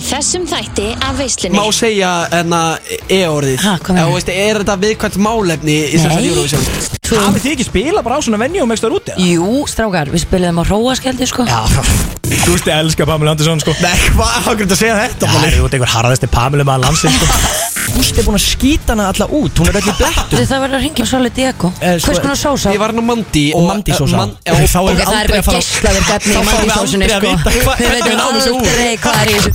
þessum þætti af veislunni Má segja enna e-orðið Ha, hvað Eða, meinar? þú veist, Er þetta viðkvæmt málefni í þessar Nei. Eurovision? Hafið þið ekki spila bara á svona venju og megstar úti? Jú, strákar, við spiliðum á Róaskjaldi sko Já, Þú veist, ég elska Pamela Andersson sko nei, hvað, hvað er þetta að segja þetta? Já, Palli? þú ert einhver harðasti Pamela maður landsins sko Gústi er búin að skýta hana alla út, hún er öll í blettum það verður að ringja Soli Diego Eh, sko- Hvers konar sósa? Ég var hann á Mandi Og Mandi sósa. man, já, Þá og, erum Ok, við það er aldrei bara að fara- geislaður gætni í Þá fáum við mandisósunni aldrei að sko vita hvað- Við hvernig veitum við náum þessu út. aldrei hvað er í þessu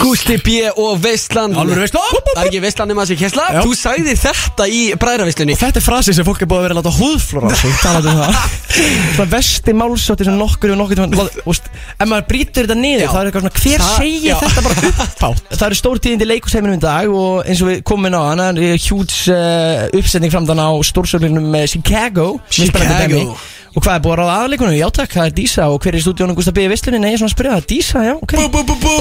Gústi B og Veistland Alvöru veisla? Það er ekki Veistland nema þessi kessla Já. Þú sagði þetta í bræðraveislunni Og þetta er frasi sem fólk er búið að vera að láta húðflóra á sig talandi um það Svona vesti málsótti sem nokkur og nokkur tíma Þú veist, ef maður brýtur þetta niður Já. þá er eitthvað svona hver Það- segir já. þetta bara uppátt Það eru stór tíðindi leikusheiminum í dag og eins og við komum inn á hana hjúts uh, uppsetning framdann á stórsöflinum með Chicago er spennandi Chicago. dæmi. Og hvað er búið að ráða aðleikunum? Já takk, það er Dísa og hver er í stúdíónu Gústa B. Visslunni? Nei, ég er svona að spyrja það, Dísa, já, ok Bú, bú, bú, bú.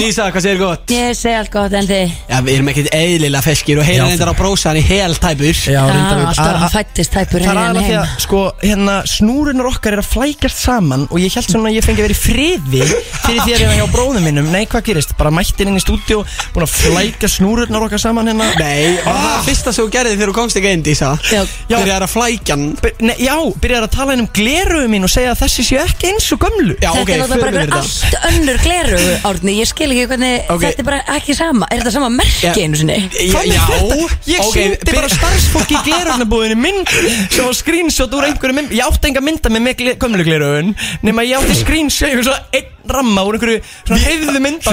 Dísa, hvað segir gott? Ég segi allt gott en þið Já, við erum ekkert eðlilega feskir og Já, reyndar á brósan í hel tæpur Já, alltaf að- hann fættist tæpur Það er aðeins því að sko, hérna, snúrunar okkar er að flækjast saman og ég held svona að ég fengi að vera í friði fyrir því að ég er hjá bróðum minnum Nei, hvað gerist? Bara mættin inn í stúdíu búin að flækja snúrunar okkar saman hérna Nei, var það fyrsta sem þú gerði þegar þú komst ekki inn, Dísa? Já. Byrjar að flækjan By- Nei, já, byrjar að tala um gleruðu mín og segja að þessi séu ekki eins og gömlu. Já, Þetta ok, er náttúrulega bara förum einhver yfir allt önnur gleru, Árni. Ég skil ekki hvernig Ok. þetta er bara ekki sama. Er þetta sama merki Já. einu sinni? Já, Hvað með já, þetta? Ég ok, okay, byr- bara starfsfólki í glerögnabúðinu mynd sem var screenshot úr einhverju mynd Ég átti enga mynda með gle- gömlu glerögun nema ég átti screenshot einhver svona einn ramma úr einhverju svona heiðu mynda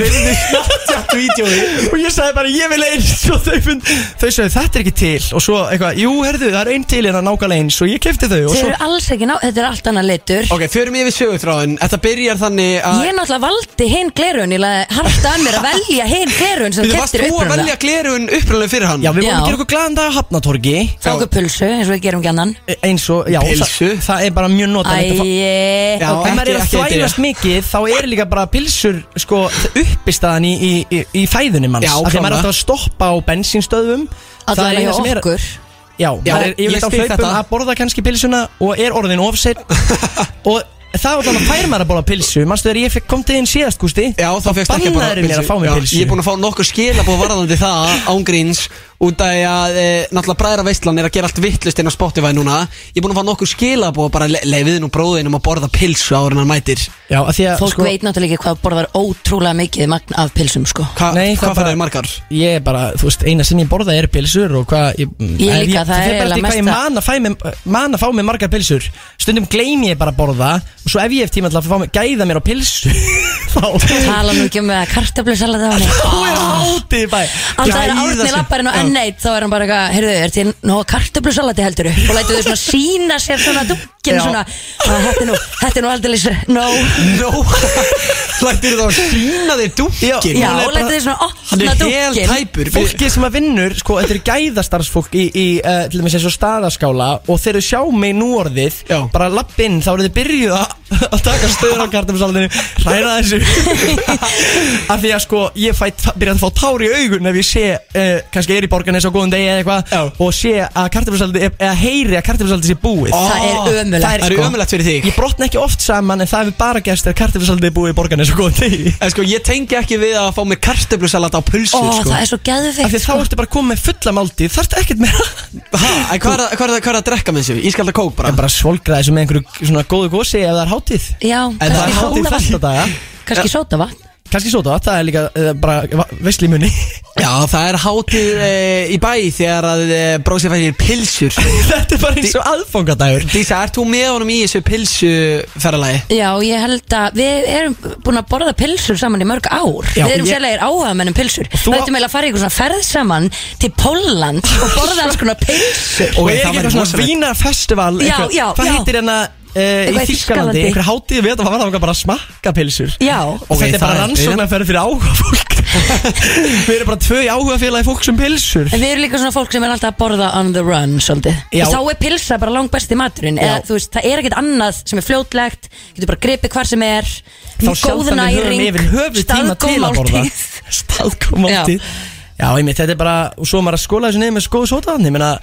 Snapchat-vídeói og ég sagði bara ég vil eins og þau fund þau sagði þetta er ekki til. Og svo eitthvað, jú herðu það er einn til hérna nákvæmlega eins. Og ég kefti þau og Þeir svo eru alls ekki ná, þetta er allt annað litur. Ok, förum yfir sögutráðin Þetta byrjar þannig að Ég náttúrulega valdi hinn glerun Ég laði harta að mér að velja hinn glerun sem Þú varst keftir þú að upprunalega. velja glerun upprunalega fyrir hann. Já við vorum Já. að gera okkur glaðan dag á Hafnatorgi Fáku pulsu eins og við gerum ekki annan e- eins og, já, Pilsu. það, það er bara mjög notalegt að fá- Æi, Já, ok Ef maður er að ekki- ekki þvælast mikið þá er líka bara pilsur sko, uppistaðan í, í, í, í fæðunni manns. Já, Af því að maður er klálega. alltaf að stoppa á bensínstöðum Það er Allavega hjá sem er- okkur Já, Já, er ég yfirleitt á skil hlaupum að borða kannski pilsuna og er orðin ofsett og það var þannig að fær maður að borða pilsu. Manstu þegar ég fekk- kom til þín síðast, Gústi? Já, þá fegst ekki að borða að pilsu. Ég er búin að fá nokkur skilabóð varðandi það ángríns út af að e, náttúrulega bræðra veistlan er að gera allt vittlust inn á Spotify núna. Ég er búin að fá nokkur skilabóð bara le leiðið nú bróðinum að borða pilsu áður en hann mætir. Já, af því að Fólk sko, veit náttúrulega ekki hvað borðar ótrúlega mikið magn af pilsum sko. Hva, Nei, það Hvað bara- færðu margar? Ég er bara, þú veist, eina sem ég borða er pilsur og hvað Ég, Ég líka, það er fer bara eftir eiginlega hvað ég mesta- man að, að fá mér margar pilsur. Stundum gleymi ég bara að borða Og svo ef ég hef tíma til að fá mér, gæða mér á pilsu Þá Tala nú ekki um að kartöflusalat á henni Þá er hátíð bæ. Alltaf er sig. lapparinn og N1 þá er hann bara eitthvað, heyrðu, er til ná kartöflusalati heldur? Og lætu þau svona sína sér svona dukkin Já. svona, að þetta er nú, þetta er nú aldrei no, No Hlættir þú að sína þér dúkkin? já, og bara- þau svona Hann opna er hel dukkin tæpur. Fólki sem að vinnur, sko, þetta er gæðastarfsfólk í, í uh, til dæmis eins og staðaskála og þeir eru sjá mig nú orðið Já. bara lapp inn, þá eru þið byrjuð að, að taka stöður á kartumsaldinu hræra þessu. Af því að sko, ég fæ, byrja að fá tár í augun ef ég sé, uh, kannski er í borganes á góðum degi eða eitthvað og sé að kartumsaldi, eða heyri að kartumsaldi sé búið. Það er ömulegt. Það er, sko, ömulegt fyrir þig. Ég brotna ekki oft saman en það hefur bara gerst þegar kartumsaldi er búið í borganes á góðum degi. En sko, ég tengi ekki við að fá mér kartöflusalat á pulsu Ó, sko. það er svo Af því geðveikt þá sko. ertu bara komið með fulla máltíð, þarftu ekkert meira. Ha, en hvað er, það- hvað, er, það- hvað er að drekka með þessu? Ískalda kók bara. En bara svolgra þessu með einhverju svona góðu gósi ef það er hátíð. Já, En það er kannski hátíð sódavatn Kanski sóta, það er líka uh, bara veisli munni. Já, það er hátíð e, í bæ þegar að e, brósi fæðir pilsur Þetta er bara eins og aðfangadagur. Dísa, ert þú með honum í þessu pilsuferðalagi? Já, ég held að við erum búin að borða pilsur saman í mörg ár. Já, Við erum ég- sérlega áhuga mennum pilsur þú Við á- ættum eiginlega að fara í eitthvað svona ferð saman til Pólland og borða alls konar pilsur Og er það ekki eitthvað svona vínarfestival Já, já, Hvað já. heitir hérna í Eitthvað í Þískalandi. Einhver hátíð, við að var það bara að smakka pilsur Já, Og þetta er bara er- rannsóknarferð fyrir áhuga fólk Við erum bara tvö í áhuga félagi fólk sem pilsur En við erum líka svona fólk sem er alltaf að borða on the run svolítið. Já. Og þá er pilsa bara langt besti maturinn. Eða þú veist, það er ekkert annað sem er fljótlegt Getur bara gripið hvar sem er. Þá sjaldan við höfum yfir höfuð tíma til að borða. Staðgómáltíð. Já, einmitt, þetta er bara Og svo er maður að skóla þessu niður með skoðu sótaðan Ég meina,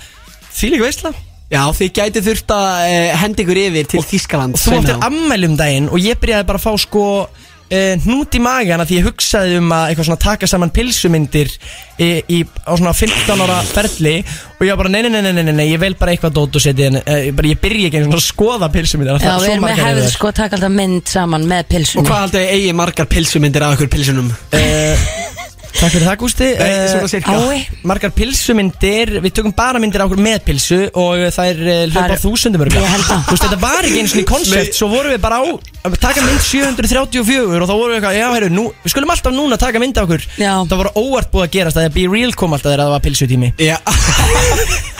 því líka veistla Já, þið gæti þurft að e, hendi ykkur yfir til Þískaland Þú áttir ammæli um daginn og ég byrjaði bara að fá sko uh, hnút í magan að því ég hugsaði um að eitthvað svona taka saman pilsumyndir í, í, á svona 15 ára ferli og ég var bara nei, nei, nei, nei, nei, nei ég vel bara eitthvað dót og setja en uh, bara ég byrja ekki einu svona að skoða pilsumyndir Já, við erum með hefð sko taka alltaf mynd saman með Og pilsunni hvað haldið eigi margar pilsumyndir af ykkur pilsunum? Takk fyrir það Gústi Eh, cirka. Ái. Margar pilsumyndir, við tökum bara myndir á okkur með pilsu og það er uh, hljópa Það er- þúsundum það. Þú veist, þetta var ekki eins og í koncept, svo vorum við bara á að taka mynd 734 og þá vorum við eitthvað, já, heyrðu, nú, við skulum alltaf núna taka mynd á okkur. Já. Það var óvart búið að gerast að Be Real kom alltaf þegar það var pilsutími. Já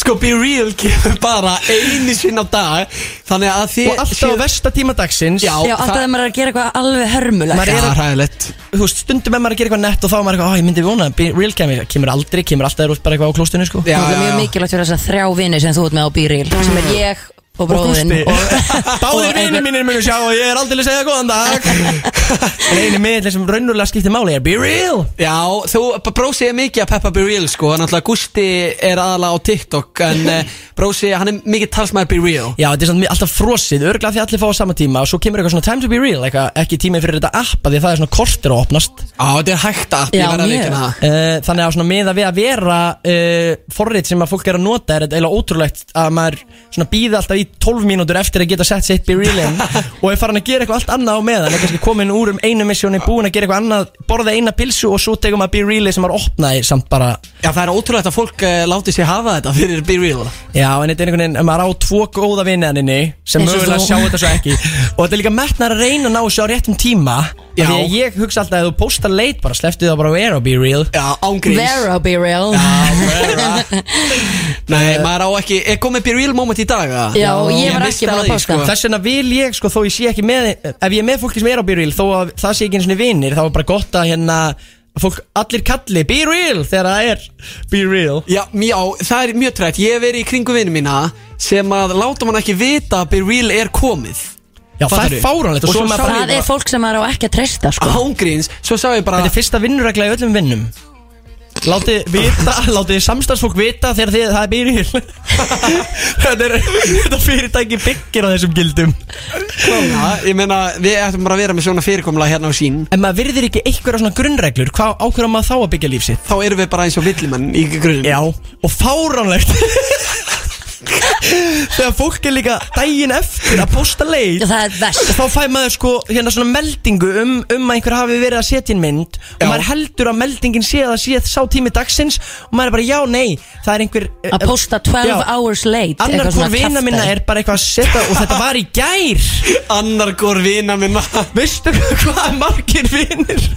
Sko, Be Real kemur bara einu sinn á dag Þannig að þið Og alltaf á versta tíma dagsins, Já, Já, alltaf það- þegar maður er að gera eitthvað alveg hörmulegt. Maður Já, er að- ræðilegt þú veist, stundum er maður að gera eitthvað nett og þá er maður eitthvað, á, ég myndi vona, að Be Real kemur, kemur aldrei, kemur alltaf þú ert bara eitthvað á klóstinu, sko. Já, Það er mjög mikilvægt fyrir þess að þrjá vini sem þú ert með á bíril sem er ég og bróðin Gústi. Báðir vinir mínir munu sjá og ég er aldrei að segja góðan dag. En eini miðl sem raunverulega skiptir máli er Be Real. Já, þú, Brósi er mikið að peppa Be Real sko. Náttúrulega Gusti er aðalega á TikTok En uh, Brósi, hann er mikið talsmaður Be Real. Já, þetta er svona alltaf frosið, örglega því allir fá á sama tíma og svo kemur eitthvað svona time to be real, eitthvað, ekki tími fyrir þetta appa því það er svona kortir að opnast. Já, þetta er hægt að Já, að uh, Þannig að svona að að er að er að í 12 mínútur eftir að geta sett sitt be real in og er farin að gera eitthvað allt annað á meðan. Er kannski komin úr um einu missjóni, búin að gera eitthvað annað borða eina pilsu og svo tegum maður be real sem maður opnaði samt bara Já, það er ótrúlegt að fólk uh, láti sig hafa þetta fyrir Be Real Já, en þetta er einhvern veginn, maður á tvo góða vinnaninni sem mögulega sjá þetta svo ekki. Og þetta er líka metnar að reyna að ná þessu á réttum tíma Já. því að ég hugsa alltaf að þú postar leit bara slepptu það bara að vera og be real Já, ángríns Vera bíril Nei, maður á ekki Er komið Be Real moment í dag? eða? Já, ég var ekki af að posta. sko. Þess vegna vil ég, sko, þó ég sé ekki með ef ég er með fólki sem er á be real þó að það sé ekki eins og vinir, þá er bara gott að hérna að fólk, allir kalli be real þegar það er be real Já, já, það er mjög trætt Ég hef verið í kringu vinnu mína sem að láta mann ekki vita að Be Real er komið Já, það er fáránlegt. og svo maður bara Það er fólk sem maður á ekki að treysta sko. Ángríns, svo sá ég bara Þetta er fyrsta vinnuregla í öllum vinnum. Látið vita, látið samstagsfólk vita þegar þið, það er byrjil Þetta er, þetta fyrirtæki byggir á þessum gildum. Já, ég meina, við ættum bara að vera með svona fyrirkomlega hérna á sín En maður virðir ekki einhverja svona grunnreglur, hvað ákveður maður þá að byggja líf sitt? Þá erum við bara eins og villimenn í grunn Já, og fáránlegt Þegar fólk er líka daginn eftir að posta leit Já, það er verst Og þá fæ maður sko hérna svona meldingu um, um að einhver hafi verið að setja inn mynd Já. Og maður heldur að meldingin sé að það sé sá tími dagsins Og maður er bara já, nei, það er einhver Að posta 12 Já. hours late Annar svona vina minna er bara eitthvað að setja Og þetta var í gær Annar gór vina minna Veistu hvað margir vinir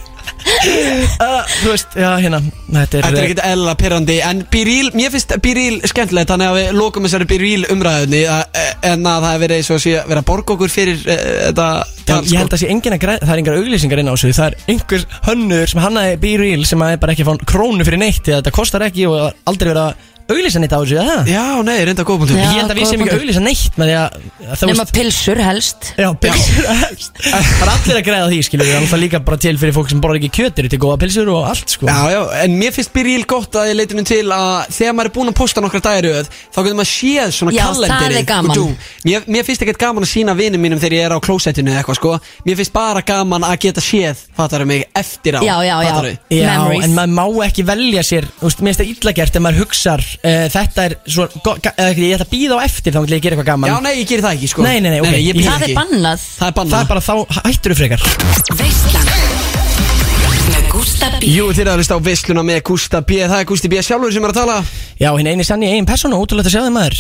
uh, Þú veist, já hérna Þetta er, Þetta er ekkert eðla perrandi En Bíril, mér finnst Bíril skemmtilegt Þannig að við lokum þessari Bíril umræðunni að- En að það hefur verið svo að sé Verið að borga okkur fyrir uh, þetta tal, ég held að sé engin að græða, það er engar auglýsingar inn á þessu Það er einhver hönnur sem hannaði Be Real sem að er bara ekki að fá krónu fyrir neitt því að þetta kostar ekki og er aldrei verið að auglýsa neitt á þessu, eða það? Já, nei, reynda góð punktur. Ég held að við góða sem ekki punktur. auglýsa neitt með því að, að þú Nema pilsur helst Já, pilsur Það er allir að græða því, skilur við Það er alltaf líka bara til fyrir fólk sem borðar ekki kjötur til góða pilsur og allt, sko Já, já, en mér finnst Bíril gott að ég leitinu til að þegar maður er búinn að posta nokkra dagir auð þá getur maður séð svona Já, kalenderi það er gaman. Ú, mér, mér finnst ekkert gaman að sína vinum mínum þegar ég er á klósettinu eða eitthvað sko Mér finnst bara gaman að geta séð, fattar mig, eftir á Já, já, já. fattarðu? Já, Memories. en maður má ekki velja sér þú veist, Mér finnst það illa gert ef maður hugsar uh, Þetta er svo, go, ga, eða, ekki, ég ætla að býða á eftir þá vil ég gera eitthvað gaman. Já, nei, ég gerir það ekki sko. Nei, nei, nei, ok. ég býð Það er ekki. bannað. Það er Það bannað er bara þá, hættur þú frekar. Veislan. Með Gústa B. Jú, þið er að hlusta á Visluna með Gústa B. Það er Gústi B. Sjálfur sem er að tala. Já, hinn eini sann í eigin persónu, ótrúlegt að sjá þeim maður.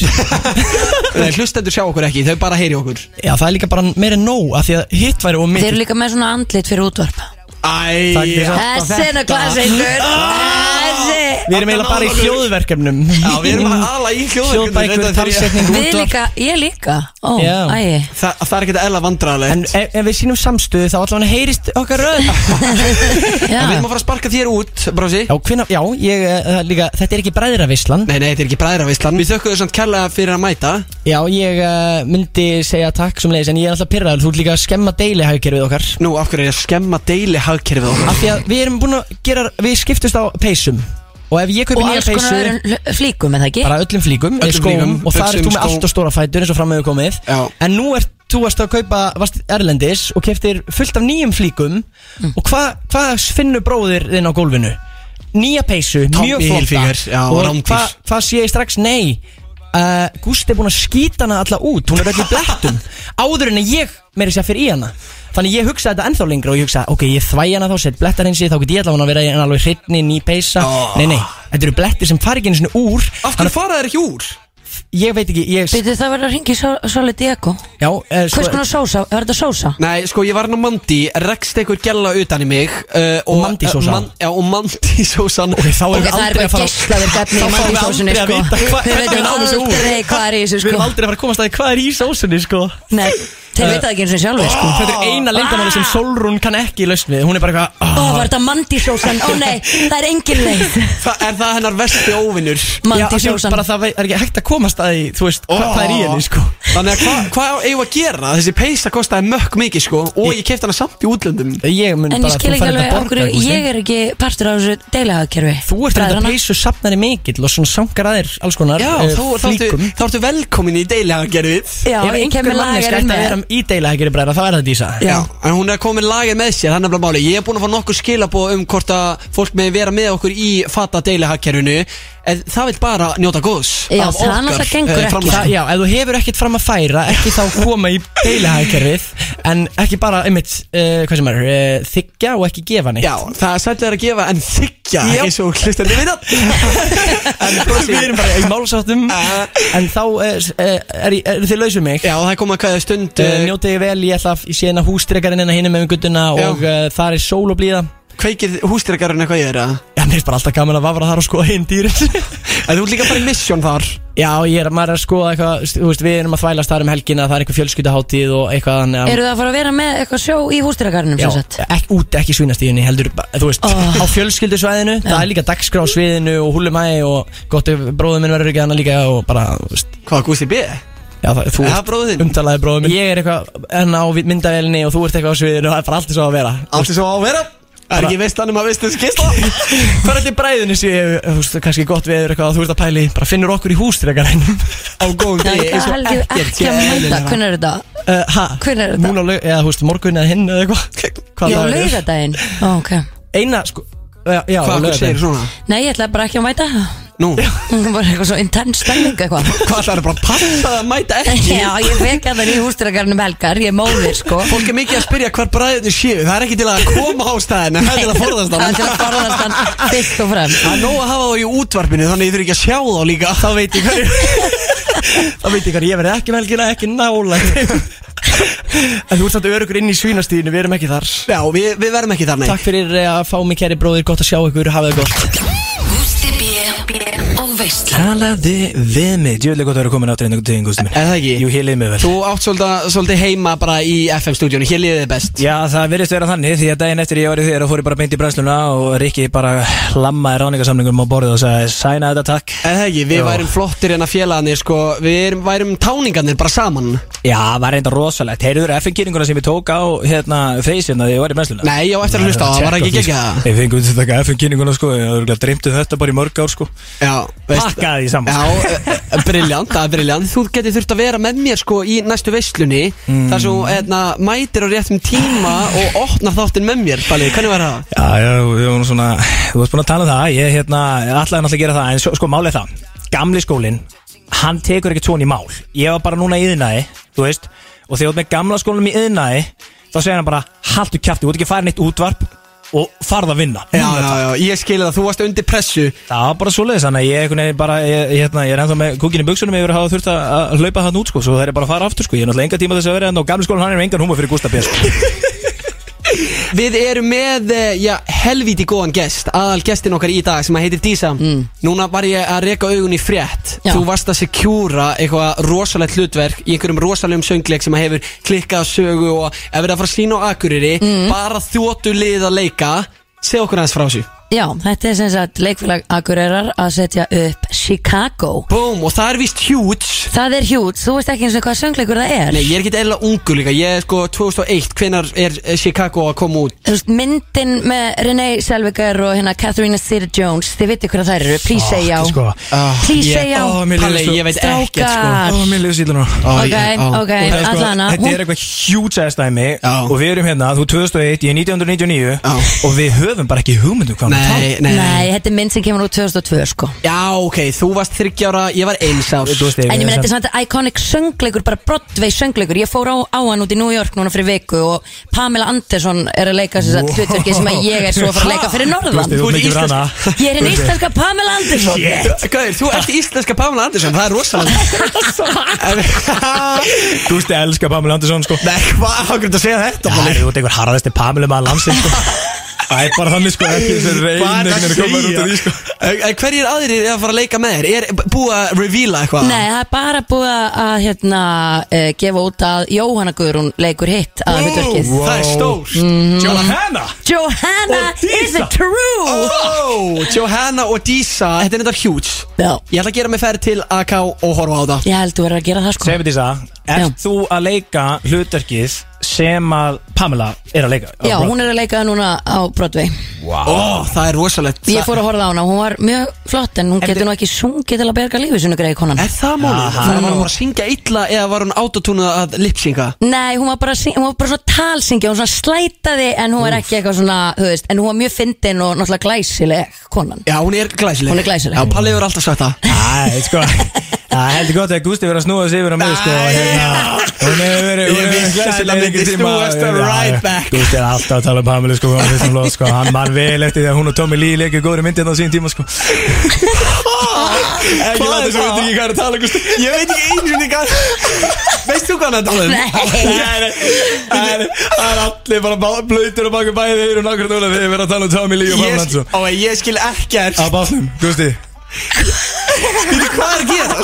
Nei, Hlustendur sjá okkur ekki, þau bara heyri okkur. Já, það er líka bara meira en nóg af því að hitt væri og Þeir mitt eru líka með svona andlit fyrir útvarp Þessi er klassikur Þessi. Við erum eiginlega bara í hljóðverkefnum. Já, við erum að ala í hljóðverkefni Hljóðbækur, Við líka, ég líka. Ó, Já. æ Þa, Það er ekkert eðla En vandræðilegt ef, ef við sínum samstöðu þá allavega heyrist okkar röð Já, En Við erum að fara að sparka þér út, brási Já, hvinna, já, ég, uh, líka, þetta er ekki bræðravislan Nei, nei, þetta er ekki bræðravislan Við þökkum þau samt kærlega fyrir að mæta. Já, ég uh, myndi segja takk sem leiðis En ég er alltaf pyrraður, þú ert líka að skemma deilihagkerfið okkar. Nú, af hverju er ég að skemma deili hagkerfið okkur Af því að við erum búin að gera, við skiptust á peysum Og ef ég kaupi og nýja alls konar peysu öðrum hl- flíkum, er það ekki? Bara öllum flíkum, Öllum öllum skóm flíkum, Og það er buxum, þú með skóm. allt og stóra fætur eins og fram með komið Já. En nú er þú varst að kaupa, varst erlendis og keftir fullt af nýjum flíkum og hvað hva finnur bróðir þinn á gólfinu? Nýja peysu, Tommy mjög Hilfiger, flotta já, og rándýr. hvað hva sé ég strax? Nei uh, Gústi er búin að skýta hana alla út hún er öll í blettum áður en að ég meiri sér fyrir í hana þannig ég hugsaði þetta ennþá lengra og ég hugsaði ok, ég þvæ hana þá, sett blettar hinsi þá get ég allavega að vera í en alveg hrytni, ný peysa Oh. nei, nei, þetta eru blettir sem fari ekki einu sinni úr Af hverju fara þær ekki úr? ég veit ekki, ég Býtu það verður að ringi Solid Diego já, uh, Hvers konar sósa? Er þetta sósa? Nei, sko, ég var hann á Mandi, rekst einhver gælla utan í mig uh, Og Mandi-sósa? uh, man, Já, og Mandi-sósan Ok, þá Ok, erum við það er aldrei bara að fara geislaður efni í Þá fáum við mandísósunni aldrei að sko vita hvað- Við hvernig veitum við náum þessu úr. aldrei hvað er í þessu Við erum sko aldrei að fara að komast að því hvað er í sósunni sko Nei, þeir veit það ekki eins og sjálfur sko Þetta er eina lendamáli sem Solrún kann ekki lausn við Hún er bara eitthvað Ó, ah. var þetta mandísósan? Ó nei, það er engin leið Þa, Er það hennar vesti óvinnur? Já, Mandísósan bara það vei- er ekki hægt að komast að því Þú veist, hva, hvað er í henni sko Þannig að hvað hva eigum að gera? Þessi peysa kostaði mökk mikið sko Og ég kefti hana samt í útlöndum. Ég mun En bara ég skil ekki alveg okkur, ég er ekki partur af þessu deilahagkerfi Þú ert þetta peysu safnari mikill og svona sangar að þér alls konar Já, eh, þá, þá, ertu, flíkum. þá ertu velkomin í deilagerfið Já, Ef ég einhver kemur manneska lagarinn ætti að með vera í deilahækjari bræðra þá er það dísa. Já, en hún er komin lagið með sér, hann er bara máli Ég er búin að fá nokkur skilabóð um hvort að fólk með vera með okkur í fata deilihagkerfinu En það vil bara njóta góðs Já, af það okkar, náttúrulega gengur eh, ekki. framleiðslu. Það, já, ef þú hefur ekkert fram að færa, ekki þá koma í deilahækkerfið En ekki bara, einmitt, uh, hvað sem er, uh, þykja og ekki gefa neitt Já, það er sætlega að gefa en þykja Já. eins og hlustandi við En við erum bara í málsáttum En þá er, er, er þið lausum mig Já, það er komið að kvæða stund uh, Njótið þið vel, ég ætla að sé hérna hústrekarinn hérna hinum með guttuna Já. Og uh, þar er sól og blíða Kveikir hústyrkarinn eitthvað ég er að Já, mér er bara alltaf gaman að vafra þar og skoða hinn dýrin En þú ert líka bara í mission þar Já, ég er, maður er að skoða eitthvað Þú veist, við erum að þvælast þar um helgina Það er eitthvað fjölskyldaháttíð og eitthvað þannig að- Eru það að fara að vera með eitthvað sjó í hústýragarnum Já, sem sagt? ekki, út ekki svínastíðinni heldur, ba- þú veist, Oh. á fjölskyldusvæðinu Það er líka dagskrá á sviðinu og húlumæ og gott ef bróður minn verður ekki hana líka og bara, þú veist Hvað, Gústi B? Já, það, þú Er þinn? umtalaði bróður minn Ég er eitthvað enn á myndavélinni og þú ert eitthvað á sviðinu og það er bara allt svo að vera Allt er svo að vera Það er ekki veist hann um að veist þessi kistla Hvað er þetta í bræðinu sé, þú veist, kannski gott við eitthvað og þú ert að pæli, bara finnur okkur í hústrekarinn Á góðum Það degi er eins og Helgi ekkert ekki að mæta, hvernig er þetta? uh, Ha? Hvenær er þetta? Á eða þú veist, morgun eða hinn eða eitthvað Hvað Já, er? ok Eina, sko, já, já svona? Nei, ég ætla bara ekki að mæta Nú, Það var eitthvað svo intense stemning eitthvað. Hvað ætlar bara að passa að mæta ekki? Já, ég fekk að það í hústýragarnum helgar Ég er móðir, sko. Fólk er mikið að spyrja hvar bræðinu séu. Það er ekki til að koma á staðinu Það er til að forðast Það er hann til að forðast hann fyrst og fremst. Það er nóg að hafa þá í útvarpinu Þannig ég þurfi ekki að sjá þá líka. Þá veit ég hverju Þá veit ég hverju, ég verði ekki um helgina, ekki nála En þú ert samt örugur inn í svínastíðinu, við erum ekki þar. Já, við, við verðum ekki þar nei Takk fyrir eh, að fá mig kæri bróðir, gott að sjá ykkur, hafa það gott og Veislan Talaði við mig. Djöðlega gott að vera komin áttur einhvern tíðin, Gústi minn. Er það ekki? Jú, hér liðið mig vel. Þú átt svolítið, svolítið heima bara í FM-stúdíónu Hér liðið þið best. Já, það virðist vera þannig Því að daginn eftir ég var í þér og fór ég bara beint í brennsluna Og Rikki bara lammaði ráningasamlingum á borðið og sagði Sæna þetta takk. Er það ekki? Við Já. værum flottir en að félagarnir sko. Við erum, værum táningarnir bara saman. Já, það var reynda rosalegt. Heyrður FN-kýringuna sem ég tók á hérna feysina þegar ég var í brennsluna? Nei, ég á eftir að hlusta á það, var ekki? Ég fengið til þetta FN-kýringuna sko. Ég hafði dreymtið þetta bara í mörg ár sko. Já, Pakkaði því saman. Já, e, e, briljant, það er briljant Þú getur þurft að vera með mér sko í næstu veislunni Mm. Þar sem þú hérna, mætir á réttum tíma og opnar þáttinn með mér Bali, hvernig var það? Já, já, við vorum svona Þú varst búin að tala um það Ég hérna, ætlaði náttúrulega gera það En sko, málið það Gamli skólinn Hann tekur ekkert svona í mál Ég var bara núna í yðnaði Þú veist Og þegar þú ert með gamla skólanum í yðnaði Þá segir hann bara Haltu kjafti Þú ert ekki að fara neitt útvarp Og farð að vinna. Já, já, já, ég skilði það, þú varst undir pressu. Það var bara svoleiðis Þannig að ég, veginn bara, ég, ég, hérna, ég er ennþá með kúkin í buksunum Yfir að hafa þurft að hlaupa hann út sko Svo það er bara að fara aftur sko. Ég er náttúrulega enga tíma þess að vera En á gamli skólan hann er engan húma fyrir Gústa B sko. Við erum með, eh, já, helvíti góðan gest Aðal gestin okkar í dag sem að heitir Dísa. Núna var ég að reka augun í frétt. Já. Þú varst að sekjúra eitthvað rosalegt hlutverk Í einhverjum rosalegum söngleik sem að hefur klikkað sögu Og ef við erum að fara að sína á Akureyri Bara þjótu lið að leika. Segð okkur aðeins frá þessu Já, þetta er sem sagt leikfélag Akureyrar að setja upp Chicago. Búm, og það er vist huge. Það er hjút, þú veist ekki eins og hvað söngleikur það er. Nei, ég er ekki eðla ungu líka. Ég er sko 2001, hvenar er eh, Chicago að koma út? Þú veist, myndin með Renee Selviger og hérna Catherine Zeta-Jones Þið veitir hverja þær eru, please say já. sko. Please ég- say já. Líður Palli, ég veit ekkert sko. Strákar. Ó, mér liður síðan Ok, ok, er sko, allana Þetta er eitthvað dæmi Já. Og við erum hérna, þú 2001, ég er 1999 Já. Og við höfum bara ekki hugmyndu hvað við Nei, nei, nei. Þetta er mynd sem kemur úr 2002 sko. Já, ok, þú varst þryggjára, ég var eins árs. En ég meina þetta er svona iconic söngleikur, bara Broadway söngleikur. Ég fór á, á hann út í New York núna fyrir viku Og Pamela Anderson er að leika þess að hlutverki sem að ég er svo að fara að leika fyrir norðan. þú ert ert mikið fyrir íslensk. hana. Ég er hinn íslenska Pamela Anderson. Gauður, þú ert íslenska Pamela Andersson, það er rosalega Þú veist, ég elska Pamela Andersson sko. Nei, hvað, hvað er þetta að segja þetta? Það er út einhver harðasti Pamela maður landsins sko Það er bara þannig sko, ekki þessi reyn Hvað er að koma út að af því sko Hverjir aðrir er að fara að leika með þér? Er búið að reveala eitthvað? Nei, það er bara búið að hérna, uh, gefa út að Jóhanna Guðrún leikur hitt að hlutverkið Wow. Það er stórt Mhm. Johanna Johanna Og Dísa. is it true? Oh, Johanna og Dísa, þetta er þetta huge Já, Ég ætla að gera mig ferð til AK og horfa á það ég held þú verður að gera það sko Segðu mér Dísa, Já. ert þú að leika hlutverkið sem að Pamela er að leika? Já, hún er að leika núna á Broadway. Ó, það er rosalegt. Ég fór að horfa á hana, hún var mjög flott En hún getur nú ekki sungið til að berga lífi Sunu greið konan. Er það málið? Þannig að hún var að syngja illa eða var hún autotúnuð að lipsynga? Nei, hún var bara, syng- hún var bara svona talsingja Hún svona slætaði en hún var ekki eitthvað svona þú veist, En hún var mjög fyndin og náttúrulega glæsileg konan. Já, hún er glæsileg. Hún er glæsileg. Já, Palli hefur alltaf sagt það. Æ, sko Það heldur gott að Gústi verið að snúa sig yfir á mig sko Æ, hérna, Hún hefur verið hún hefur myndi einhvern tíma. Gústi er alltaf að tala um Pamela sko, finnst hún flott, sko. hann man vel eftir því að hún og Tommy Lee leikir góðri myndin á sín tíma sko. Ekki láta þess að veit ekki hvað er að tala Gústi. Ég veit ekki einu sinni hvað Veist þú hvað hann er að tala um? Nei, Það er- allir bara blautir og baka bæði þeir og nákvæmlega við erum að tala um Tommy Lee og Pamela Veitu hvað er að gera?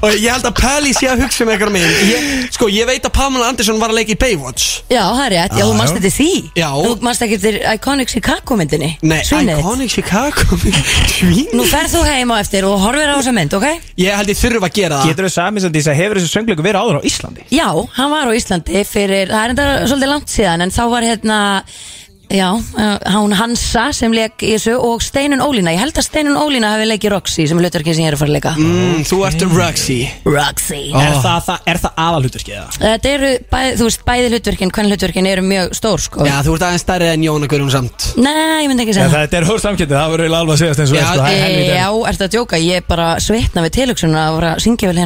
Og ég held að Palli sé að hugsa um eitthvað minn ég, Sko, ég veit að Pamela Anderson var að leika í Baywatch Já, það er rétt, já, þú já. eftir því Já. Þú manst ekki eftir Iconic Chicago myndinni Nei, Svínið þitt. Iconic Chicago Svín Nú ferð þú heim á eftir og horfir á þessa mynd, ok? Ég held ég þurfa að gera það Getur þú samið sem því að hefur þessu söngleiku verið áður á Íslandi? Já, hann var á Íslandi fyrir, það er enda svolítið langt síðan En þá var hérna, já, uh, hún Hansa sem leik í þessu Og Steinun Ólína, ég held að Steinun Ólína hafi leikið Roxy Sem er hlutverkið sem ég er að fara að leika. Mm, Þú ert Roxy. Roxy. Er það, það, er það aðalhuturskið eða? Þetta eru, bæði, þú veist, bæði hlutverkin, hvern hlutverkin eru mjög stór, sko. Já, þú ert aðeins stærri en Jóna Guðrún samt. Nei, ég myndi ekki Ja, segja. það þetta er hór samkjöndið, það verður alveg að segast eins og Já, er, sko, það er Já, ertu að djóka, ég er bara svitna við tilhugsunum að vera að syngja vel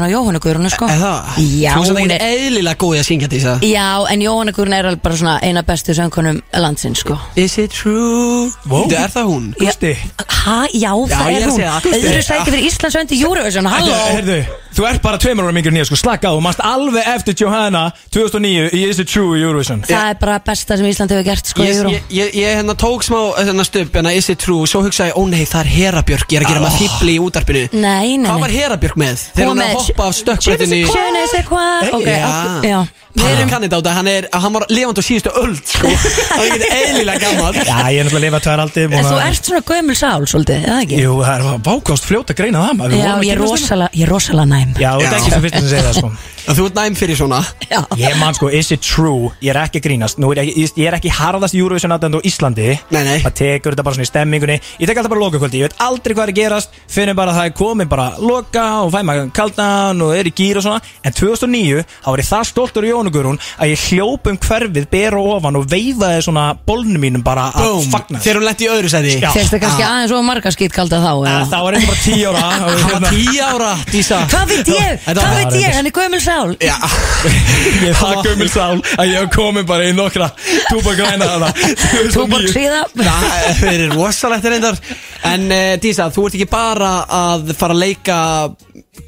hérna sko Er? Já, er er, já, en er sko Is it true? Wow. Er það hún? Gústi Ha, já, það ég er er hún segja það. Öðru sæti fyrir Íslandsvendi Eurovision, halló Herðu, þú ert bara tveimur ára mingur nýja, sko, slaka á, mannst alveg eftir Johanna 2009 í Is It True í Eurovision Það er bara besta sem Ísland hefur gert, sko, í Ég, Euro ég, ég, ég hérna tók smá hérna stubb hérna Is it true? Svo hugsaði ég, ó nei, það er Herabjörk Ég er að gera maður fýbli í útarpinu Nei, nei, Hvað nei var Herabjörk með? Þegar Hún hún er að með- hoppa af stökkbreytinni Je ne sais quoi Ok, Já. já Við erum kannið á þetta, hann, er, hann var lifandi á síðustu öld sko. Hann er ekki eðlilega gammal Já, ég er náttúrulega að lifa tvær aldi En þú ert svona gömul sál, svolítið, eða ekki? Jú, það er vákást fljóta að greina það maður, við Já, vorum að ég er kynnast rosalega, ég er rosalega næm. Já, þú ert Já. ekki sem fyrst sem segja það, sko. Þú ert næm fyrir svona. Já, Ég man sko, is it true, ég er ekki að grínast. Nú er ég, ég, ég er ekki harðast Eurovision aðdænd á Íslandi. Nei, nei. Það tekur þetta bara svona í stemmingunni. Ég tek alltaf bara lokakvöldi, ég veit aldrei hvað er að gerast. Finnum bara að það er komin bara loka Og fæ maður kaldan og er í gýr og svona. En 2009, þá var ég það stoltur í Jónugurún Að ég hljóp um hverfið Bera ofan og veifaði svona Bólnum mínum bara að fagna þegar hún lendi í öðru sæti. Já. fyrst það kannski aðeins og marga skýt kalda þá Eh, eða? Það var eitthvað bara 10 ára. Hérna- var tíu ára, Dísa. Hvað veit ég? Hvað veit ég? Hann er gömul sál. Já, Ég er það gömul sál að ég hef komið bara í nokkra túbak græna hana Túborg síða það er rosalegt reyndar. En uh, Dísa, þú ert ekki bara að fara að leika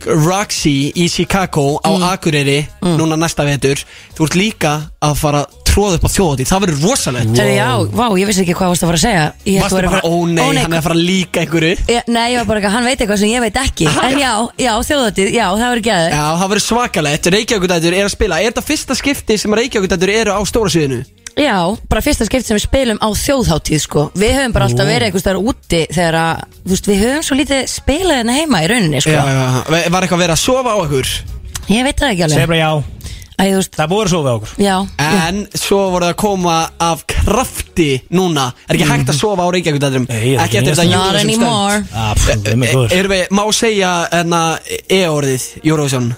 Roxy í Chicago á Akureyri Núna næsta vetur. Þú ert líka að fara að tróða upp á þjóðati Það verður rosalegt. Herri, Já, vá, ég vissi ekki hvað varst að fara að segja. Ég hélt Varstu þú værir bara, að fara- ó nei, hann er að fara að líka einhverju. Ég- Nei, ég var bara ekki, hann veit eitthvað sem ég veit ekki. En já, já, þjóðatið, já, það verður geðið Já, það verður svakalegt. Reykjavíkudættur er að spila. Er þetta fyrsta skipti sem Reykjavíkudættur eru á stóra sviðinu? Já, bara fyrsta skipt sem við spilum á þjóðháttíð sko. Við höfum bara alltaf verið einhvers staðar úti þegar að, þú veist, við höfum svo lítið spilað hérna heima í rauninni sko. Já, já, var eitthvað verið að sofa á okkur Ég veit það ekki alveg. Bara já. Æ, þú veist, Það er búið að sofa á okkur. Já, En svo voru það að koma af krafti núna. Er ekki hægt að sofa á Reykjavík Nei, ég er Ekki ekki eftir þetta not Eurovision anymore. stönd Ah, pff, við erum góður. Erum við, má segja enna E-orðið, Eurovision?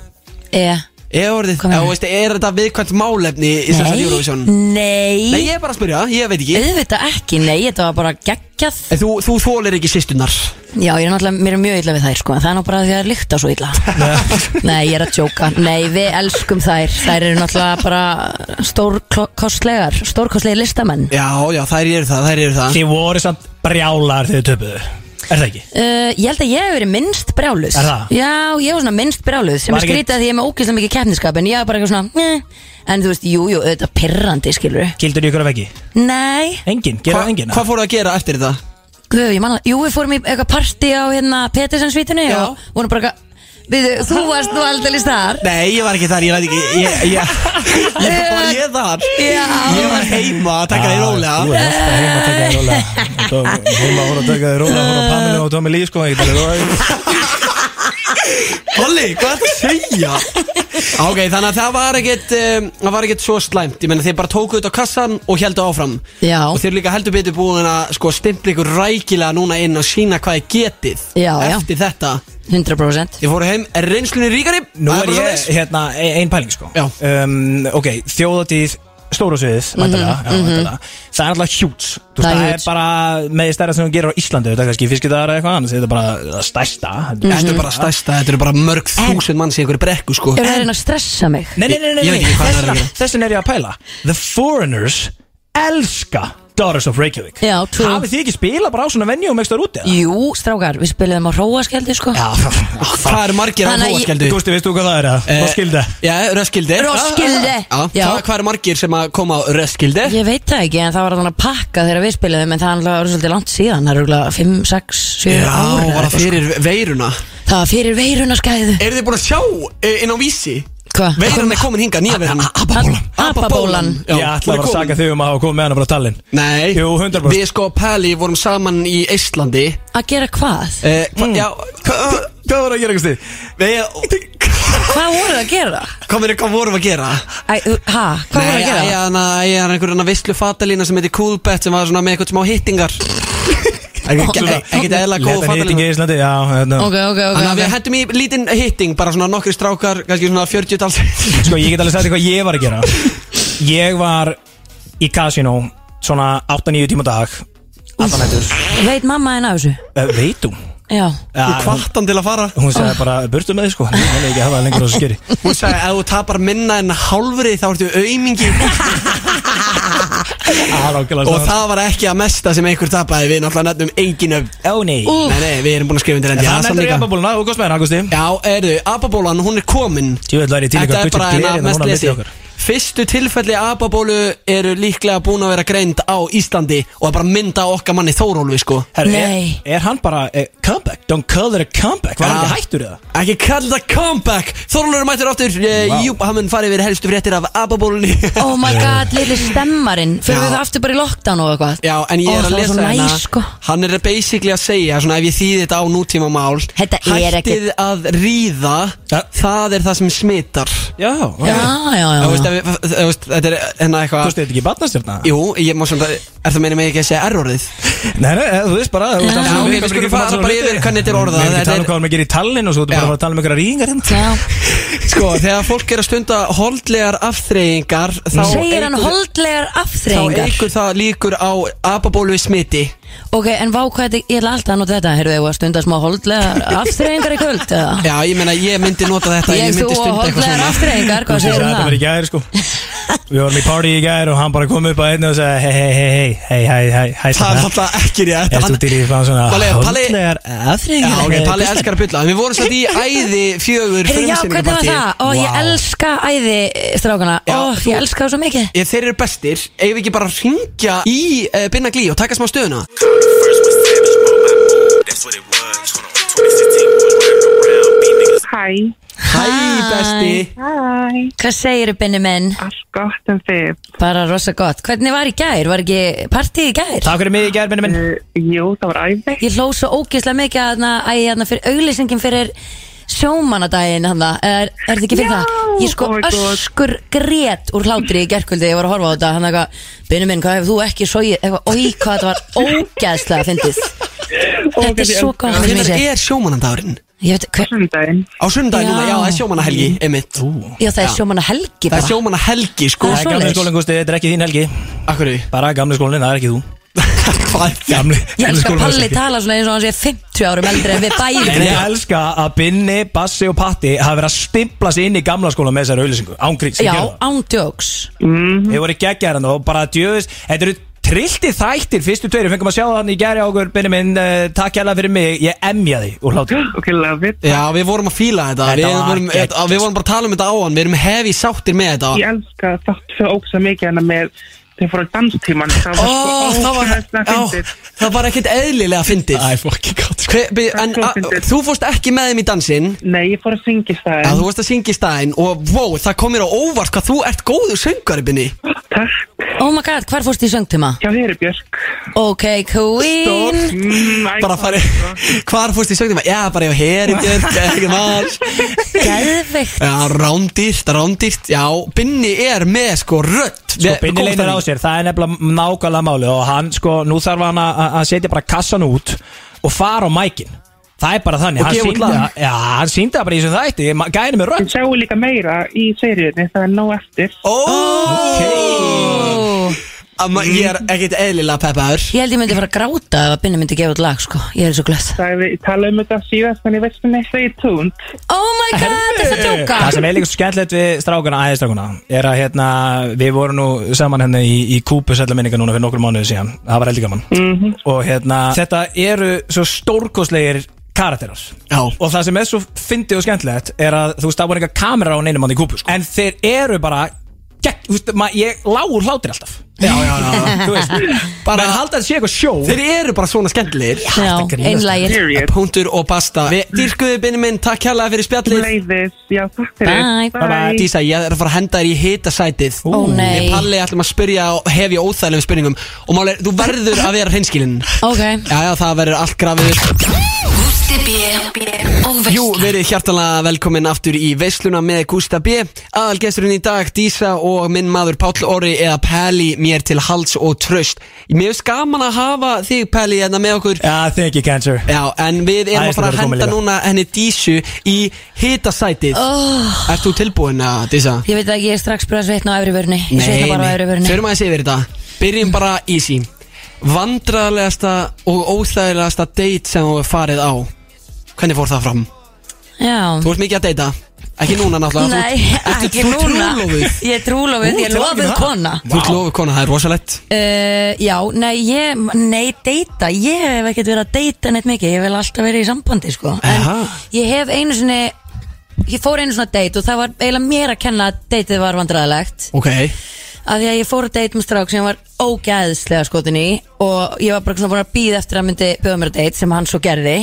E E-orðið, Hvað já, meinarðu? veist, er þetta viðkvæmt málefni í þessari Nei, Eurovision? nei, Nei, ég er bara að spyrja, ég veit ekki. Auðvitað ekki, nei, þetta var bara geggjað. En þú, þú þólir ekki sýstunar Já, ég er náttúrulega, mér er mjög illa við þær sko en Það er nú bara því að það er lykta svo illa. Nei, ég er að djóka. Nei, við elskum þær. Þær eru náttúrulega bara stórkostlegar Stórkostlegir listamenn. Já, já, þær eru það, þær eru það. Þið voru samt brjálar þegar þið töpuðu Er það ekki? Uh, ég held að ég hef verið minnst brjáluð Er það? Já, ég var svona minnst brjáluð sem Var er ekki- skrítið að því ég er með ógeðslega mikið keppniskap en ég var bara eitthvað svona eh. En þú veist, jú, jú, þetta er pirrandi, skilur Kildur ykkur af ekki? Nei, Engin, gera það engin Hvað fóru að gera eftir þetta? guð, ég manna Jú, við fórum í eitthvað partí á hérna Petersen-svítunni Já. og vorum bara eitthvað Við, þú varst nú aldrei þar. Nei, ég var ekki þar, ég ræði ekki Ég, ég, ég var ég þar. Já. Ég var heima að taka því Þú rólega er alltaf heima að taka þér rólega. Heima að voru að taka þér rólega Fór á Pamilu og Tommy Lee sko Ég Holli, hvað er þetta að segja? ok, þannig að það var ekkit um, Það var ekkit svo slæmt Ég menna þeir bara tóku þetta á kassan og heldu áfram Já. Og þeir eru líka heldur betur búin að sko, stimpla ykkur rækilega núna inn og sína hvað er getið Já, já. Eftir þetta 100% Þið fóru heim, er reynslunni ríkari Nú Það er bara ég svoleiðis. hérna e- ein pæling sko Já. um, Ok, þjóðatíð Stóra sviðið, væntanlega, já, væntanlega. Það er alltaf hjúts Mhm, Það er Það er bara með stærra sem hún gerir á Íslandi Þetta er kannski fiskidagar eða eitthvað annars Þetta er bara stærsta Þetta er bara stærsta, þetta eru bara mörg þúsund manns í einhverju brekku sko Er það að reyna að stressa mig? Nei, nei, nei, nei, nei. er gera. Þessin er ég að pæla The Foreigners elska Daughters of Reykjavík Já, true. Hafið þið ekki spilað bara á svona venju og megstar úti? eða? Jú, strákar, við spiliðum á róaskeldi sko Já, Hvað eru margir á Þannig að ég- hóaskjöldu? Gústi, veistu hvað það er það? Hvað skildi? Já, Röskildi Roskilde. Já, Já. hvað hvað eru margir sem að koma á Röskildi? Ég veit það ekki, en það var þannig að pakka þegar við spiliðum En það er alveg svolítið langt síðan Það er alveg 5, 6, 7 Já, ára var það fyrir veiruna Það var fyrir veiruna skæðu Eru þið búin að sjá eh, inn á vísi? Hvað? Veiran er komin hinga, nýja veiran Apabólan. Apabólan. Já, Ég ætla er bara að saka þig um að hafa komið með hana frá Tallinn Nei, Jú, 100%. Við sko Peli vorum saman í Íslandi Að gera hvað? eh, hva, Já, Hvað hvað var að gera, við Hvað voru það að gera? Hvað verður, hvað vorum við að gera? Æ, uh, ha, hvað voru að gera? Nei, ég er einhverjana veistlu fatalína sem heitir Coolbet sem var svona með eitthvað smá hittingar Ekkert eðla góð Leta hitting í Íslandi, já hérna. Ok, ok, ok, Þannig að við hendum í lítinn hitting Bara svona nokkri strákar, kannski svona 40 tals Sko, ég get alveg sagt þér hvað ég var að gera Ég var í kasino Svona 8-9 tíma á dag Allan hættur Veit mamma en af þessu? uh, Veit hún? Hún, Kvartan til að fara. hún sagði bara, burtu með þið sko. Hún er ekki að hafa það lengur á þessu skeri. Hún sagði, ef þú tapar minna en hálfrið þá ertu aumingi Og það var ekki að mesta sem einhver tapaði. Við náttúrulega nefnum engin öfn Ó nei. Nei, nei, við erum búin að skrifa undir endi Það er jafnabóluna, þú góðst með hana, Augusti. Já, erðu, Ababólan, hún er komin. Þetta er bara budget eina gleri mest lesi. Fyrstu tilfelli Ababólu eru líklega búin að vera greind á Íslandi Og að bara mynda okkar manni Þórólfi, sko Herru, Nei. er, er hann bara eh, comeback? Don't call it a comeback Var hann ekki hættur eða? Ekki kalla þetta comeback Þórólfur er mættur áttur wow. Jú, hann mun farið við helstu fréttir af Ababólunni Oh my god, lili stemmarinn Fyrir við aftur bara í lockdown og eitthvað Já, en ég Ó, er það að var lesa svo hérna næs, sko. Hann er basically að segja Svona ef ég þýði þetta á nútíma mál Þetta er Hættið að ríða Ja. Það er það sem smitar Já, Já, já, já, já. Þú Þetta er hérna Þú eitthvað veist, þetta ekki barnastjörna? Jú, ég má svona Er það meina mig ekki að segja R-orðið? Nei, nei, eh, þú veist bara þú við erum skulum fara bara yfir hvernig þetta er orðað. Við erum ekki að tala um er- hvað við erum að gera í Tallinn og svo þú bara Já. að fara að tala um einhverja rýðingar hérna Já. Sko, þegar fólk er að stunda holdlegar afþreyingar Þá Segir hann holdlegar Þá afþreyingar eigur það líkur á ababólu smiti Ok, en vá hvað þetta, ég ætla alltaf að nota þetta. Heyrðu, ég var að stunda smá holdlegar afþreyingar í kvöld eða? Já, ég meina, ég myndi nota þetta Ég, Ég þú myndi og stunda eitthvað holdlegar svona. afþreyingar, hvað Þú segir um þetta verið í það? gær sko. Við vorum í party í gær og hann bara kom upp að einni og sagði hei, hei, hei, hei, hei, hei, hei, hei Það er alltaf ekki rétt. Erstu Hann- til í fann svona Palli- Palli- Hóndlegar Já, aðþrengar ok, Palli elskar að bylla við vorum satt í æði fjögur Heyrðu, já, hvernig var það? Ó, ég elska æði strákana. Já, Ó, þú- ég elska það svo mikið. Ég, þeir eru bestir, eigum við ekki bara að ringja í uh, Binna Glí og taka smá stöðuna First was Savage, but my move, that's what it was. Hold on, 2016 was running around, beat niggas Hæ, Hæ, besti Hæ, Hvað segir Benni minn? allt gott en þið. Bara rosa gott Hvernig var í gær? Var ekki partíð í gær? Takk fyrir mig í gerð, minni minn Uh, jú, það var æði. Ég hló svo ógeðslega mikið að þarna, æ, þarna fyrir auglýsingin fyrir sjómanadaginn hann er, er þetta ekki fyrir Já, það? Ég sko oh my God. öskur grét úr hlátri í gerkvöldi ég var að horfa á þetta. Hann eitthvað, Binu minn, hvað hefur þú ekki sóið eitthvað, oi, hvað þetta var ógeðslega fyndið. Þetta er svo gott fyrir mig Hvernig er sjómanandagurinn? Ég veit, hver, Sundaginn. Á sundaginn Já. núna, já, það er sjómanahelgi, einmitt. Já það er sjómana helgi Það er bara. sjómanahelgi, sko. Það Það er gamli skólinn, Gusti, þetta er ekki þín helgi. Akkur Bara gamli skólinn, það er ekki þú Hvað? Gamli, Ég elska að Palli tala svona eins og hann sé 50 árum eldri en við bæði Ég elska að Binni, Bassi og Patti hafa verið að stimpla sig inn í gamla skóla með þessari auðlýsingu Ángríns, Já, ándjóks Þið voru geggjaran og bara djöðis Þetta eru trillti þættir Fyrstu tveiri, fengum að sjá það hann í á okkur Binni minn, uh, takk hérlega fyrir mig Ég emja því úr hlátur. Ok, love it. Já, við vorum að fíla þetta, Þetta við, var vorum, þetta við vorum bara að tala um þetta á hann Við erum hefi sáttir með þetta. Ég elska þátt svo ógsa mikið hana með þeir fóru á danstíman. Það var sko það var, ógæðslega já, fyndið. það var ekkert eðlilega fyndið Æ, fokki gátt Hve, by, En a, þú fórst ekki með þeim í dansinn Nei, ég fór að syngja í Já, staðinn. þú varst að syngja í staðinn Og wow, það kom mér á óvart hvað þú ert góður söngari, Binni Takk. Oh my god, hvar fórst í söngtíma? Hjá er Björk. Ok, queen Mm, Bara að fara, hvar fórst í söngtíma? Já, bara ég heri björn, ekki maður Geðvikt Já, rándýrt, rándýrt Já, Binni er með sko rödd Sko Binni leynir á sér, það er nefnilega nákvæmlega máli Og hann, sko, nú þarf hann að að setja bara kassan út Og fara á mækin. Það er bara þannig, hann lag. það Já, hann sýndi það bara í þessum þætti. Ma- Gæni með rödd. Við sjáum líka meira í seríunni, það er nóg eftir. Ó, Ó. Amma, Ég er ekkert eðlilega peppaður Ég held ég myndi fara að gráta ef að Binni myndi gefa út lag sko Ég er svo glöð Það er við tala um þetta síðast, en ég veist henni, stay tuned. Oh my god, þetta tjóka Það sem er líka svo skemmtilegt við strákuna, æðistrákuna Er að hérna, við vorum nú saman hérna í, í kúpu minninga núna fyrir nokkur mánuði síðan Það var heldur gaman Mhm. Og hérna, þetta eru svo stórkoslegir karakterar Já. Og það sem er svo fyndið og skemmtilegt Er að þú veist, það voru enga kamera á neinum á í kúpu sko. En þeir eru bara gegn, þú veist, ma, Ég lágur hlátir alltaf. Já, já, já. Þú veist, bara að halda að þetta sé eitthvað sjó. Þeir eru bara svona skemmtilegir. Já, einlægir. Period. Punktur og basta. Við dýrkuðu Binni minn, takk hérlega fyrir spjallið. Leiðis, já, takk fyrir. Bye. Bye bye. Dísa, ég er að fara að henda þér í hitasætið. Ó, nei. Við Palli ætlum að spyrja og hef ég óþægilegum spurningum. Og máli, þú verður að vera hreinskilinn. Ok. Já, já, það verður allt grafið. Gústi B og Jú, verið hjartalega velkomin aftur í veisluna með Gústa B Aðalgesturinn í dag, Dísa og minn maður Páll Orri eða Peli mér til hals og tröst Mér finnst gaman að hafa þig Peli hérna með okkur Já, thank you cancer Já, en við erum að fara að henda núna henni Dísu í hitasætið oh. Ert þú tilbúin að Dísa? Ég veit ekki, ég er strax byrjað að svitna á efri vörni á efri vörni förum aðeins yfir þetta Byrjum bara easy Vandraðlegasta og óþægilegasta date sem þú farið á Hvernig fór það fram? Já. Þú ert mikið að deyta. Ekki núna náttúrulega. Nei, Þú ert- ekki Ertu núna. trúlofuð? Ég er trúlofuð, ég er til lofuð hamingju með kona. Þú ert lofuð kona, það er rosalett Uh, já, nei, ég, nei, deyta. Ég hef ekkert verið að deyta neitt mikið. Ég vil alltaf verið í sambandi, sko. En ég hef einu sinni Ég fór einu svona date og það var eiginlega mér að kenna að dateið var vandræðilegt Ok. Af því að ég fór að date með strák sem ég var ógæðslega skotin í Og ég var bara svona búin að býða eftir að myndi bjóða mér að date sem hann svo gerði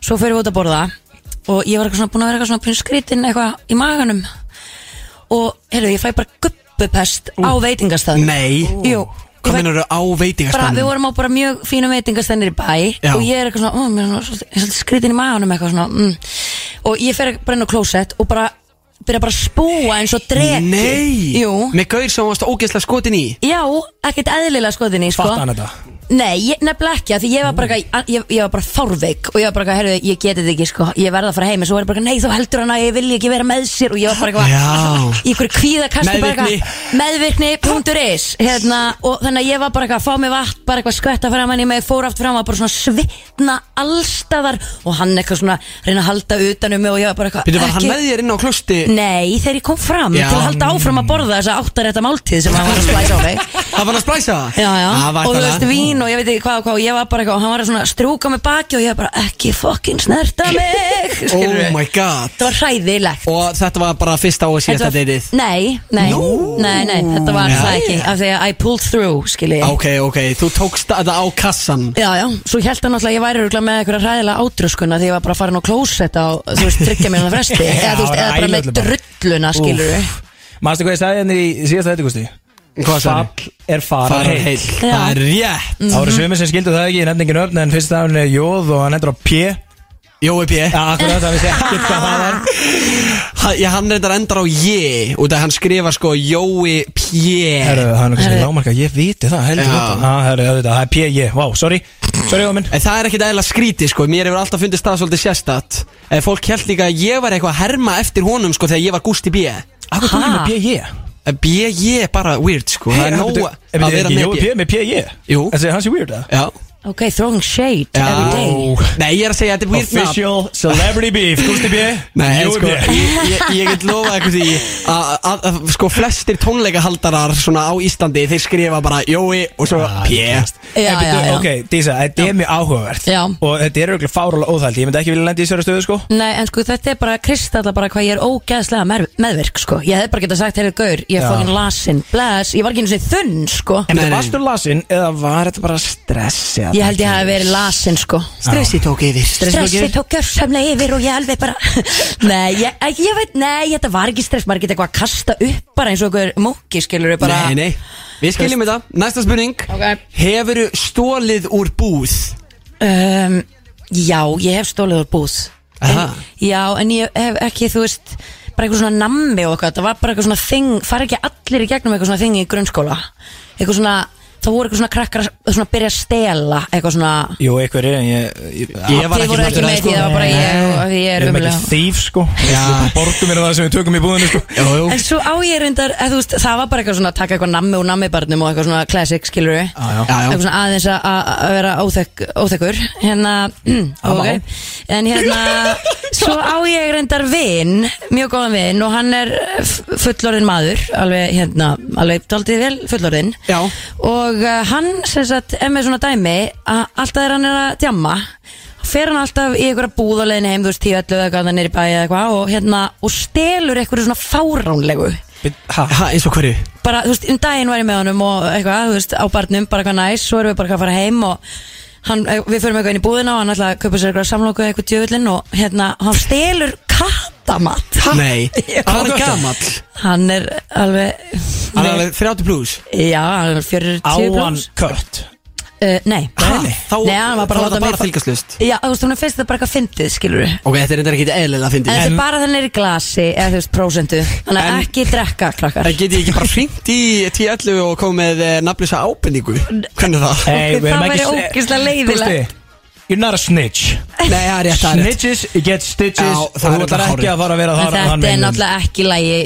Svo fyrir við út að borða Og ég var eitthvað svona búin að vera eitthvað svona pínu skrítin eitthvað í maganum Og, heyrðu, ég fæ bara guppupest á veitingastæðum Nei Jú Hvað Ég fæ- minnur á bara, við veitingastæðinu? vorum á bara mjög fínum veitingastænir í bæ Já. og ég er eitthvað svona, ó, mér er nú svolítið, ég er svolítið skritin í maðunum eitthvað svona mm. og ég fer bara inn á klósett og bara byrja bara að spúa eins og dreki. Nei! Jú, Með gaur sem varst ógeðslega skotin í. Já, ekkert eðlilega skoðinni sko. Fatta hann þetta? Nei, ég, nefnilega ekki, af því ég var bara eitthvað- ég, ég var bara fárveik og ég var bara, eitthvað, heyrðu, ég geti þetta ekki sko, ég verða að fara heim. Og svo var ég bara, eitthvað, nei, þú heldur hann að ég vilja ekki vera með sér. Og ég var bara eitthvað Já. í ykkur kvíðakasti bara Meðvirkni. eitthvað meðvirkni.is hérna, og þannig að ég var bara eitthvað að fá mig vatn, bara eitthvað skvetta fram hann ég með fór aft fram og bara svona svitna allstaðar og hann eitthvað svona reyna að halda utanum mig og ég var bara eitthvað Býttu, var hann ekki- með þér inn á klusti? Nei, þegar ég kom fram Já. til að halda áfram að borða þessa áttarétta máltíð sem hann var að splæsa á mig Það var hann að splæsa það? Já, já, Ah, og þú væntanlega. veist, vín og ég veit ekki hvað og hvað og ég var bara eitthvað og hann var að svona strúka með baki og ég var bara ekki fucking snerta mig Oh skilurðu. my god Það var hræðilegt Og þetta var bara fyrsta og síðasta Þetta var- deytið Nei, nei, nei, nei, þetta var Já. það ekki af því að I pulled through, skilji Ok, ok, þú tókst þetta á kassan Já, já, svo held hann alltaf að ég væri örugglega með eitthvað ræðilega átröskuna því ég var bara farin á klósett á, þú veist, tryggja mér fresti eða, þú veist, Já, eða bara með bara. Drulluna, skilur við Manstu hvað ég sagði henni í síðasta þetta, Gusti? Hvað sagði? Fall er fara Fara heil heil Já. Það er rétt. Það voru sömur sem skildu það ekki, ég nefndi engin öfn En fyrst dagurinn er jóð og hann hendur á P. Já, Jói P. Akkurat, það vissi ekkert hvað það var. Ha- Já, hann reyndar endar á J Út af hann skrifa sko Jói P. Herru, það er kannski Herru. lámarka, ég viti það, heldur Já. þetta Já, herru, það það er P-J, wow, sorry Sorry, Óminn En það er ekkit eðla skrítið sko. Mér hefur alltaf fundist það svolítið sérstatt Ef fólk held líka að ég var eitthvað að herma eftir honum sko Þegar ég var Gusti B. Akkur tók ég með Ha? P-J En B, ég er bara weird sko. Það er nóg Ef að er vera ekki með Jói B P með P-J Jú. Þessi, hans er weird, það Já Ok, throwing shade every day. Já Nei, ég er að segja að þetta er weird nafn. Official celebrity beef, Gusti B Nei, Jói sko, P. ég, ég, ég get lofa eitthvað því að, að, að sko flestir tónleikahaldarar svona á Íslandi þeir skrifa bara Jói og svo Ah, P Já, En já, byrju, já. Ok, Dísa, þetta er mjög áhugavert. Já. Og þetta er auðvitað fárálega óþælt Ég myndi ekki vilja lenda í þessari stöðu, sko. Nei, en sko þetta er bara kristalla bara hvað ég er ógeðslega mer- meðvirk sko. Ég hef bara getað sagt, heyrðu gaur, ég er Já. fokkin lasin. Bless, ég var ekki einu sinni þunn sko. En Nei, þetta nei. varstu lasin Eða var þetta bara stressi Ég held ég hafi verið lasin sko. Stressi tók yfir. Stressi tók gjörsamlega yfir og ég alveg bara Nei, ég, ég, ég veit, nei, þetta var ekki stress. Maður geta eitthvað að kasta upp bara eins og okkur múki skilur við bara Nei, nei, við skiljum þetta. Næsta spurning. Ok. Hefurðu stólið úr búð? um, Já, ég hef stólið úr búð. En, Já, en ég hef ekki, þú veist bara eitthvað svona nammi og eitthvað. Það var bara eitthvað svona þing, fara ekki allir í gegnum eitthvað svona þing í grunnskóla. Eitthvað svona, það voru eitthvað svona krakkar að svona byrja að stela eitthvað svona Jú, eitthvað er en ég Ég, Ég var Þið ekki voru ekki með sko. því, það var bara ég og því ég er Við erum umlega ekki þýf, sko. Já. Borgum mér það sem við tökum í búðinu, sko. Jú, jú. En svo á ég reyndar, eða, þú veist, það var bara eitthvað svona að taka eitthvað nammi úr nammibarnum og eitthvað svona classic, skilur við Já, já. Já, já. eitthvað svona aðeins að- að að vera óþekk, óþekkur hérna, ok. En hérna, svo á ég reyndar vin, mjög góðan vin og hann er f- fullorðin maður alveg hérna, alveg daldið vel fullorðin Já. og uh, hann sem sagt, er með svona dæmi að alltaf þegar hann er að djamma fer hann alltaf í einhverja búð á leiðinni heim þú veist, tíu öllu eða eitthvað nýri bæ eða eitthvað og hérna, og stelur einhverju svona fáránlegu Ha, Ha, eins og hverju? bara, þú veist, um daginn var ég með honum og eitthvað, þú veist, á barnum, bara eitthvað næs svo erum við bara að fara heim og hann, eh, við förum eitthvað inn í búðina og hann ætlaði að kaupa sér eitthvað samlóku eitthvað djöfullin og hérna, hann stelur kattamatt Nei, hvað er gamall? hann er alveg Hann er alveg 30 plus já, hann er 40 Á hann kött. Uh, nei, Ha, nei, þá, nei, hann var bara þá að láta það mig bara fylgjaslust já, þú veist, hún er fyrst það bara eitthvað fyndið, skilur við Ok, þetta er reyndar ekki eðlilega að en þetta er bara þannig í glasi eða þú veist, prósentu. Þannig að ekki drekka, krakkar. En get ég ekki bara hringt í 10.11 og komið með nafnlösa ábendingu? Hvernig er það? Hey, við Það erum væri ekki- ógeðslega leiðilegt. You're not a snitch. Nei, það er rétt, það er rétt. Snitches get stitches. Já, Og það þú er ætlar bara ekki hárrétt. að fara að vera þar þetta hann er náttúrulega ekki lægi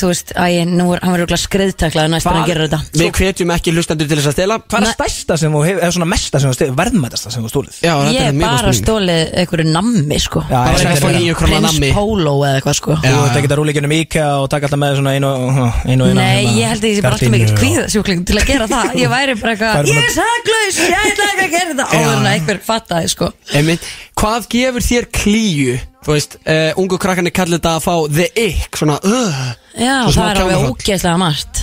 Þú veist, æ, nú er, hann verður örugglega skriðtaklaður næst þegar hann gerir þetta. Við hvetjum ekki hlustendur til þess að stela. Hvað er Nei. stærsta sem þú hefur Eða svona mesta sem þú stið Verðmætasta sem þú stólið Já, þetta Ég er er mjög góð bara spurning. stólið einhverju nammi sko. Já, Bara ég- 69 krónar Prins nammi. Pólo eða eitthvað sko. Þú ert ekki að rúla ekki um IKEA og taka alltaf með svona einu og einu og eina Nei, hérna, ég held að ég sé bara alltaf mikill kvíðasjúkling til að gera það. Ég væri bara eitthvað, Væri ég bara- er saklaus, ég ætla ekki að gera þetta. Áður en að einhver fattaði sko. Hvað gefur þér klíu? Þú veist, uh, ungu krakkarnir kallir þetta að fá the ick Svona, uh. Já, Svo smá það er alveg ógeðslega margt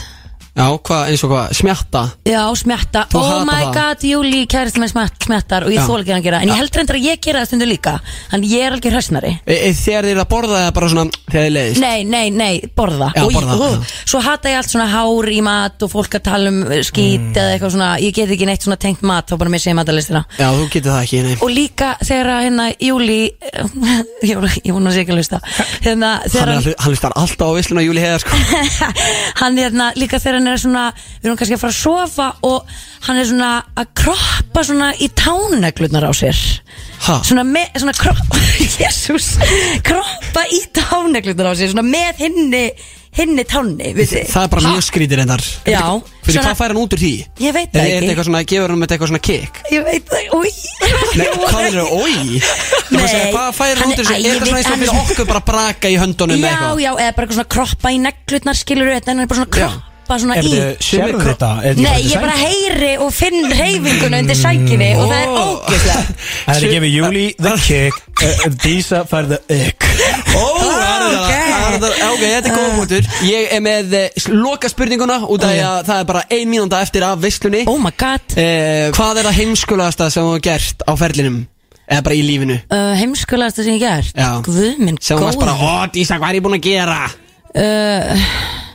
Já, hvað, eins og hvað, smjatta? Já, smjatta, Þú oh my það. god, Júli kærist með smjatt, smjattar og ég þól ekki að gera En ég held reyndar að ég gera það stundu líka. Þannig ég er algjör hræsnari e, e, Þegar þið eru að borða það bara svona Þegar þið leiðist? Nei, nei, nei, borða. Já, Og borða, ó, já. Svo hata ég allt svona hár í mat og fólk að tala um uh, skít Mm. eða eitthvað svona. Ég get ekki neitt svona tengt mat, þá bara missi ég matalistina Já, þú getur það ekki, nei. Og líka þegar hérna Júli Ég vona að sé ekki að hlusta. Hérna Hann, er, hann, alveg- hann hlustar alltaf á visluna Júli Heiðar sko. Hann hérna líka þegar hann er svona Við erum kannski að fara að sofa og hann er svona að kroppa svona í táneglunar á sér Ha? Svona með, svona kroppa Jésús Kroppa í táneglunar á sér Svona með hinni Hinni tánni, við þið Það er bara mjög skrítið reyndar Já, Fyrir svona- hvað fær hann út úr því? Ég veit Er það er þetta ekki eitthvað svona, gefur hann með eitthvað svona kick? Ég veit það, úi Nei, hvað er það, oi? Ég var að segja, Nei, hvað fær hann hann út úr er- æ, Er ég þetta svona eins og veit- fyrir hann- okkur bara að braka í höndunum með Já, eitthvað? já, eða bara eitthvað svona kroppa í neglutnar skilur þetta En hann er bara svona Já. kroppa lappa svona Er í sérðu þetta? Er þetta Nei, ekki ég bara bara sæng? heyri og finn reyfinguna undir sænginni og það er Ó. ógeðslega Það er að gefa Júli the kick uh, Dísa fær the ick Ó, það er það, ok. það er það, ok, þetta er góða mútur Ég er með eh, loka spurninguna út af því að það er bara ein mínúnda eftir af veislunni Oh my god eh, Hvað er það heimskulegasta sem þú hefur gert á ferlinum? Eða bara í lífinu? uh, Heimskulegasta sem ég hef Já. gert Guð minn Sem þú varst bara, góður ó Dísa, hvað er ég búin að gera? uh,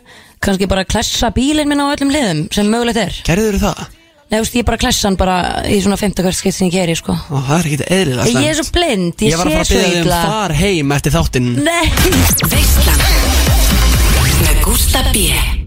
Kannski bara klessa bílinn minn á öllum liðum sem mögulegt er. Gerður það? Nei, þú veist, ég bara klessa hann bara í svona 50 hvert skipt sem ég geri, sko. Ó, það er ekki eðlilega Ég er svo blind, ég, Ég var að fara sé að svo byrja þig um illa. far heim eftir þáttinn. Nei. Veislan. Með Gústa B